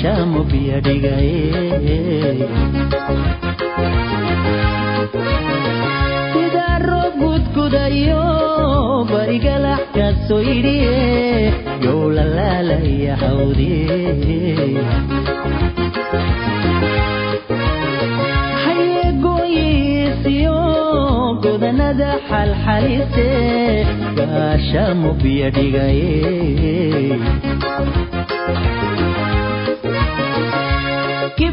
shaamu biyo dhigayidaa roob gudgudayo barigalaxkaaso yidhiye yow la laalaya hawdiye hayeegooyiisiyo godanada xalxalise gaashaamu biyo dhigaye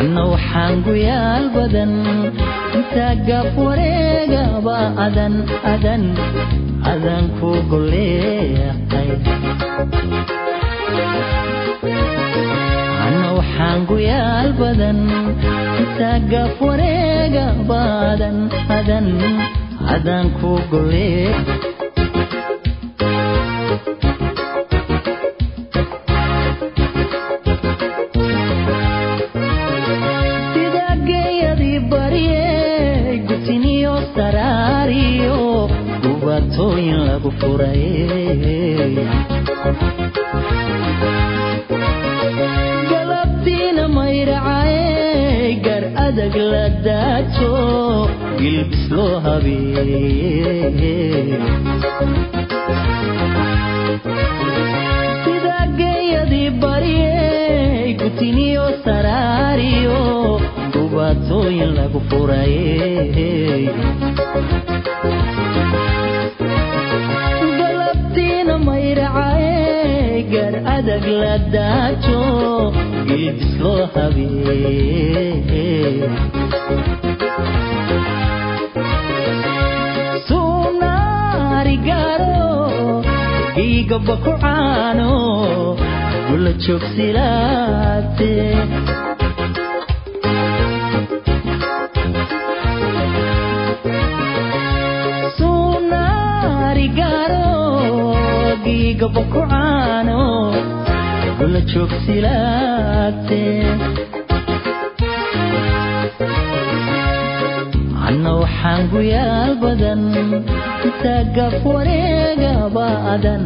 anna waxaan guyaal badan intaa gaaf wareegaba adan adan adan ku goleeqay anna waxaan guyaal badan intaa gaaf wareegaba adan adan adan ku golee galabtiina mayracay gar adag la daajo gilbis loo habeeye sida gutiniyo saraariyo gubatooyin lagu furaye gar adag la daajo gilbis loo habeeye suunaarigaaro giigaba ku caano gula joogsilaate gaba ku caano gula joogsilaate anna waxaan guyaal badan intaa gaaf wareegaba adan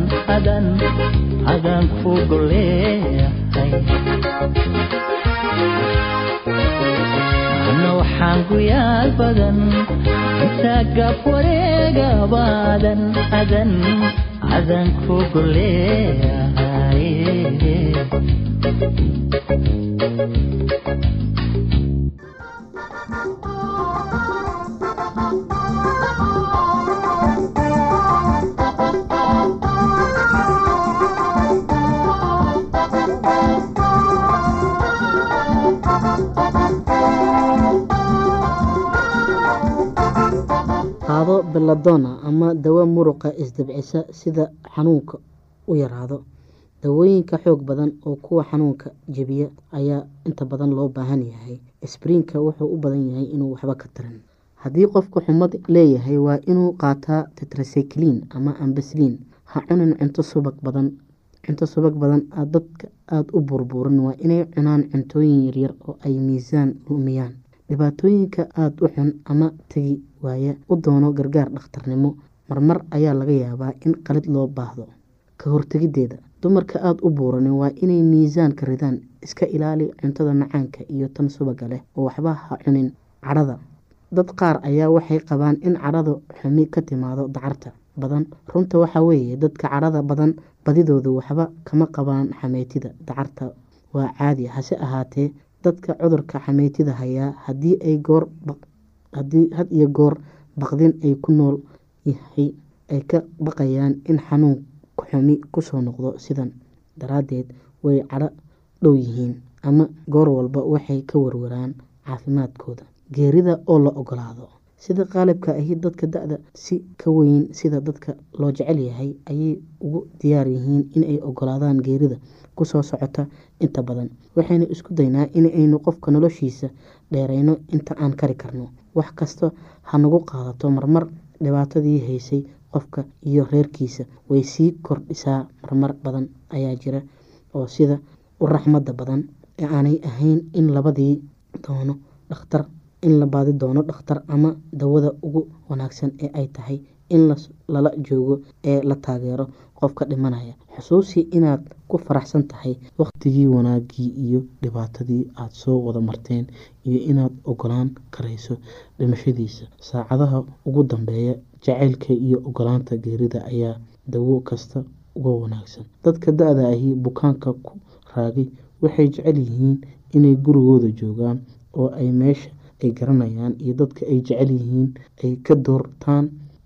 adan ku goleehay anna waxaan guyaal badan intaa gaaf wareegaba adan adan adan ku beladona ama dawo muruqa isdabcisa sida xanuunka u yaraado. Dawooyinka xoog badan oo kuwa xanuunka jebiya ayaa inta badan loo baahan yahay. Sbriinka wuxuu u badan yahay inuu waxba ka tarin. Haddii qofku xumad leeyahay waa inuu qaataa tetracyclin ama ambasliin ha cunin cunto subag badan cunto subag badan dadka aada u burburin. Waa inay cunaan cuntooyin yaryar oo ay miisaan lumiyaan dhibaatooyinka aada u xun ama tegi waaya u doono gargaar dhakhtarnimo. Marmar ayaa laga yaabaa in qalid loo baahdo. Ka hortegideeda dumarka aada u buuranin waa inay miisaanka ridaan iska ilaali cuntada macaanka iyo tan subaga leh oo waxba ha cunin. Cadhada dad qaar ayaa waxay qabaan in cadhada xumi ka timaado dacarta badan. Runta waxaa weeye dadka cadhada badan badidoodu waxba kama qabaan xameytida dacarta. Waa caadi hase ahaatee dadka cudurka xameytida hayaa haddii ay goor had iyo goor baqdin ay ku nool yahay ay ka baqayaan in xanuun xumi ku soo noqdo sidan daraadeed way cadho dhow yihiin ama goor walba waxay ka warwaraan caafimaadkooda. Geerida oo la ogolaado sida qaalibka ahi dadka da-da si ka weyn sida dadka loo jecel yahay ayay ugu diyaar yihiin inay ogolaadaan geerida ku soo socota inta badan. Waxaynu isku daynaa inaynu qofka noloshiisa dheereyno inta aan kari karno. Wax kasta ha nagu qaadato marmar dhibaatadii haysay qofka iyo reerkiisa. Way sii kordhisaa marmar badan ayaa jira oo sida u raxmada badan ee aanay ahayn in labadii doono dhakhtar in la baadi doono dhakhtar ama dawada ugu wanaagsan ee ay tahay in lala joogo ee la taageero qofka dhimanaya. Xusuusi inaad ku faraxsan tahay waqtigii wanaagii iyo dhibaatadii aada soo wada marteen iyo inaad ogolaan karayso dhimashadiisa. Saacadaha ugu dambeeya jacaylka iyo ogolaanta geerida ayaa dawo kasta uga wanaagsan. Dadka da-da ahi bukaanka ku raagay waxay jecel yihiin inay gurigooda joogaan oo ay meesha ay garanayaan iyo dadka ay jecel yihiin ay ka doortaan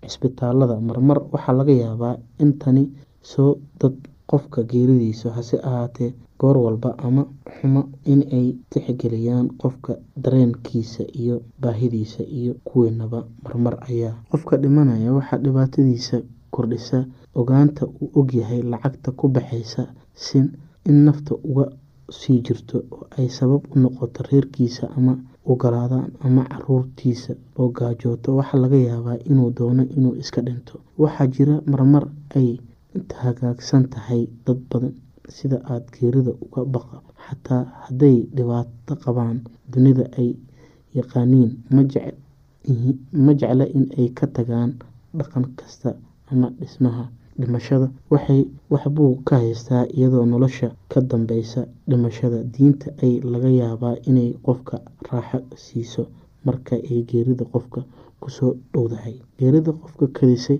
cisbitaalada marmar waxaa laga yaabaa in tani soo dad qofka geeridiisa hase ahaatee goor walba ama xumo inay tixgeliyaan qofka dareenkiisa iyo baahidiisa iyo kuweenaba marmar ayaa qofka dhimanaya. Waxaa dhibaatadiisa kordhisa ogaanta uu ogyahay lacagta ku baxaysa in nafta uga sii jirto oo ay sabab u noqoto reerkiisa ama ogolaadaan ama caruurtiisa oo gaajooto. Waxaa laga yaabaa inuu doono inuu iska dhinto. Waxaa jira marmar ay hagaagsan tahay dad badan sida aada geerida uga baqa xataa hadday dhibaato qabaan dunida ay yaqaaniin ma jecla in ay ka tagaan dhaqan kasta ama dhismaha dhimashada. Waxbuu ka haystaa iyadoo nolosha ka dambeysa dhimashada. Diinta ay laga yaabaa inay qofka raaxo siiso marka ay geerida qofka ku soo dhowdahay. Geerida qofka kadisay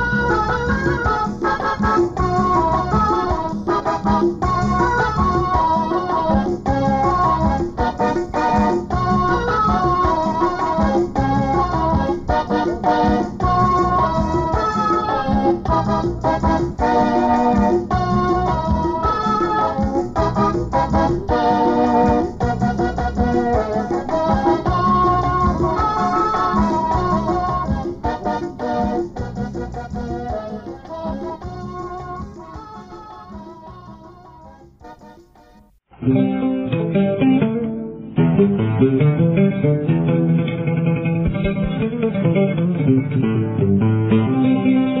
Thank you.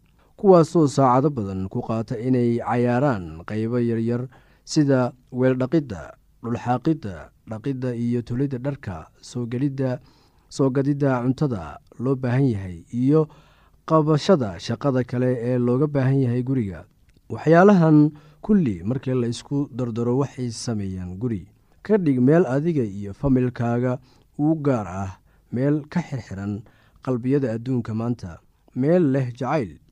kuwaasoo saacado badan ku qaata inay cayaaraan qaybo yaryar sida weeldhaqidda dhulxaaqidda dhaqidda iyo tulidda dharka soogelidda soo gadidda cuntada loo baahan yahay iyo qabashada shaqada kale ee looga baahan yahay guriga. Waxyaalahan kulli markii la isku dardaro waxay sameeyaan guri. Ka dhig meel adiga iyo familkaaga uu gaar ah meel ka xirxiran qalbiyada adduunka maanta meel leh jacayl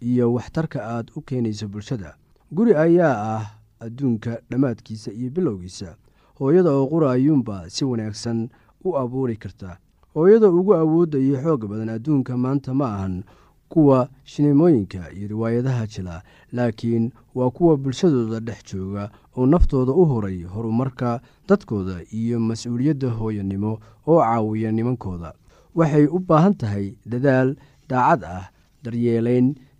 iyo waxtarka aad u keenayso bulshada. Guri ayaa ah adduunka dhammaadkiisa iyo bilowgiisa. Hooyada oo qura ayuunba si wanaagsan u abuuri karta. Hooyada ugu awoodda iyo xoog badan adduunka maanta ma ahan kuwa shineemooyinka iyo riwaayadaha jila laakiin waa kuwa bulshadooda dhex jooga oo naftooda u horay horumarka dadkooda iyo mas'uuliyadda hooyanimo oo caawiya nimankooda. Waxay u baahan tahay dadaal daacad ah daryeelayn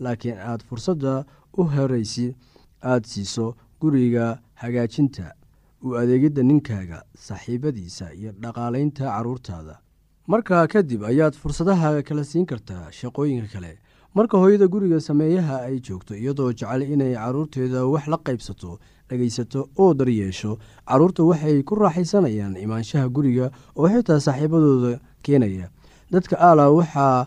laakiin aad fursadda u horaysi aad siiso guriga hagaajinta. U adeegidda ninkaaga saaxiibadiisa iyo dhaqaalaynta carruurtaada markaa kadib ayaad fursadaha kala siin kartaa shaqooyinka kale. Marka hooyada guriga sameeyaha ay joogto iyadoo jecel inay carruurteeda wax la qaybsato dhegaysato oo daryeesho carruurta waxay ku raaxaysanayaan imaanshaha guriga oo xitaa saaxiibadooda keenaya. Dadka aala waxaa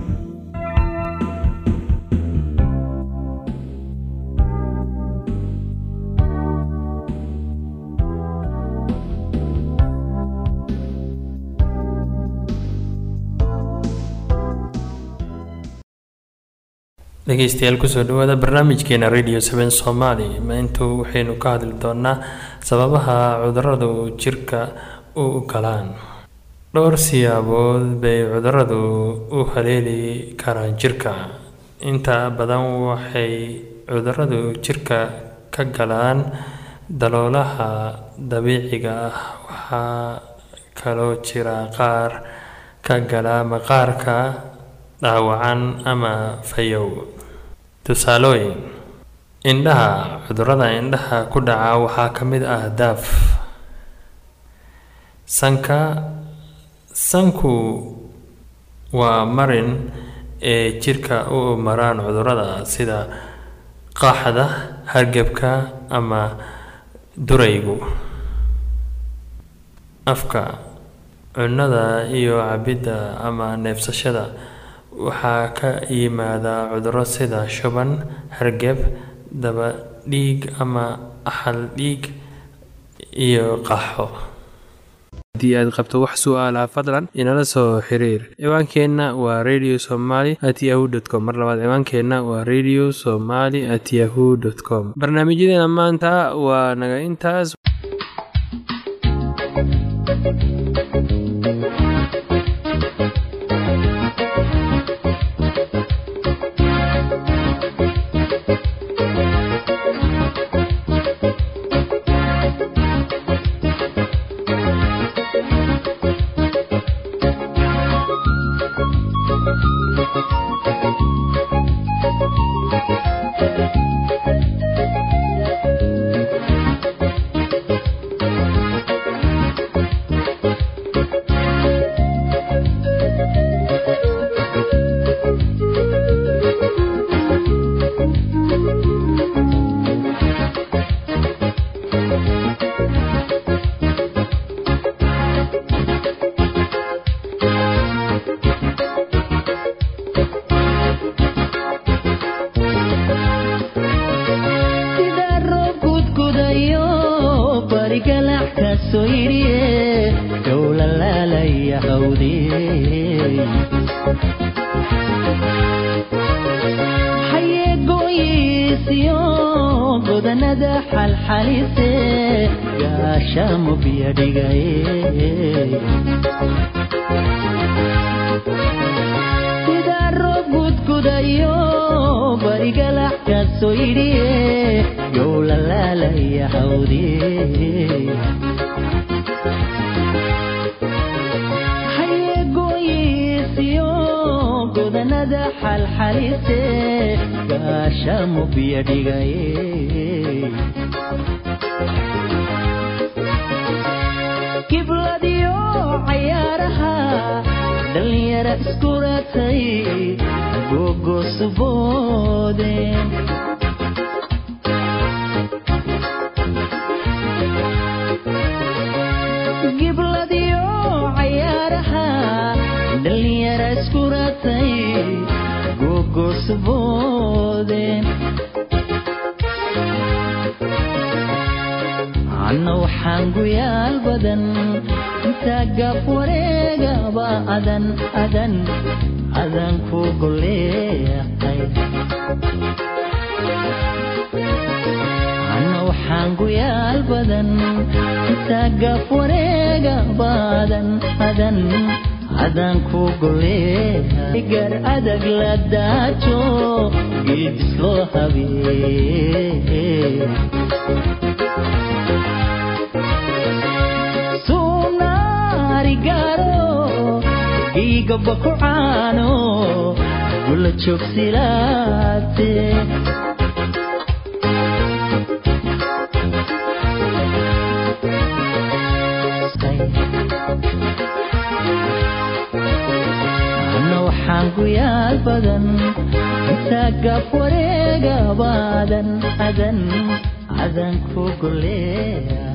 dhegeystayaal ku soo dhawaada barnaamijkeena radio seven somaali maanta waxaynu ka hadli doonaa sababaha cuduradu jirka u galaan. Dhowr siyaabood bay cuduradu u haleeli karaan jirka. Inta badan waxay cuduradu jirka ka galaan daloolaha dabiiciga ah waxaa kaloo jira qaar ka gala maqaarka dhaawacan ama fayow tusaalooyin. Indhaha cudurrada indhaha ku dhaca waxaa ka mid ah daaf. Sanka sanku waa marin ee jirka u maraan cudurrada sida qaaxda hargebka ama duraygu. Afka cunnada iyo cabidda ama neefsashada waxaa ka yimaada cuduro sida shuban hargeb daba dhiig ama axal dhiig iyo qaxo. Haddii aad qabto wax su'aalaha fadlan inala soo xiriir. Ciwaankeenna waa radio somaly at yahu t com. Mar labaad ciwaankeenna waa radio somaly at yahu dt com. Barnaamijyadeena maanta waa naga intaas dhigay sida roob gudgudayo barigalax ka soo yidhiye yow lalaalaya hawdiye xayeegoyisiyo godanada xalxalise gaashamo biyo dhigay cayaaraha dhallinyara iskuratay gogosuboode gibladiyo cayaaraha dhallinyara iskuratay gogosuboode anna waxaan guyaal badan gaaf wareegaba adan adan adan ku goleeqay anna waxaan guyaal badan gaaf wareegaba adan adan adan ku goleeqay gar adag la daajo gilbis loo habee igaba ku caano gula waxaan guyaal badan intaa gaaf wareegaba adan adan adan ku goleeya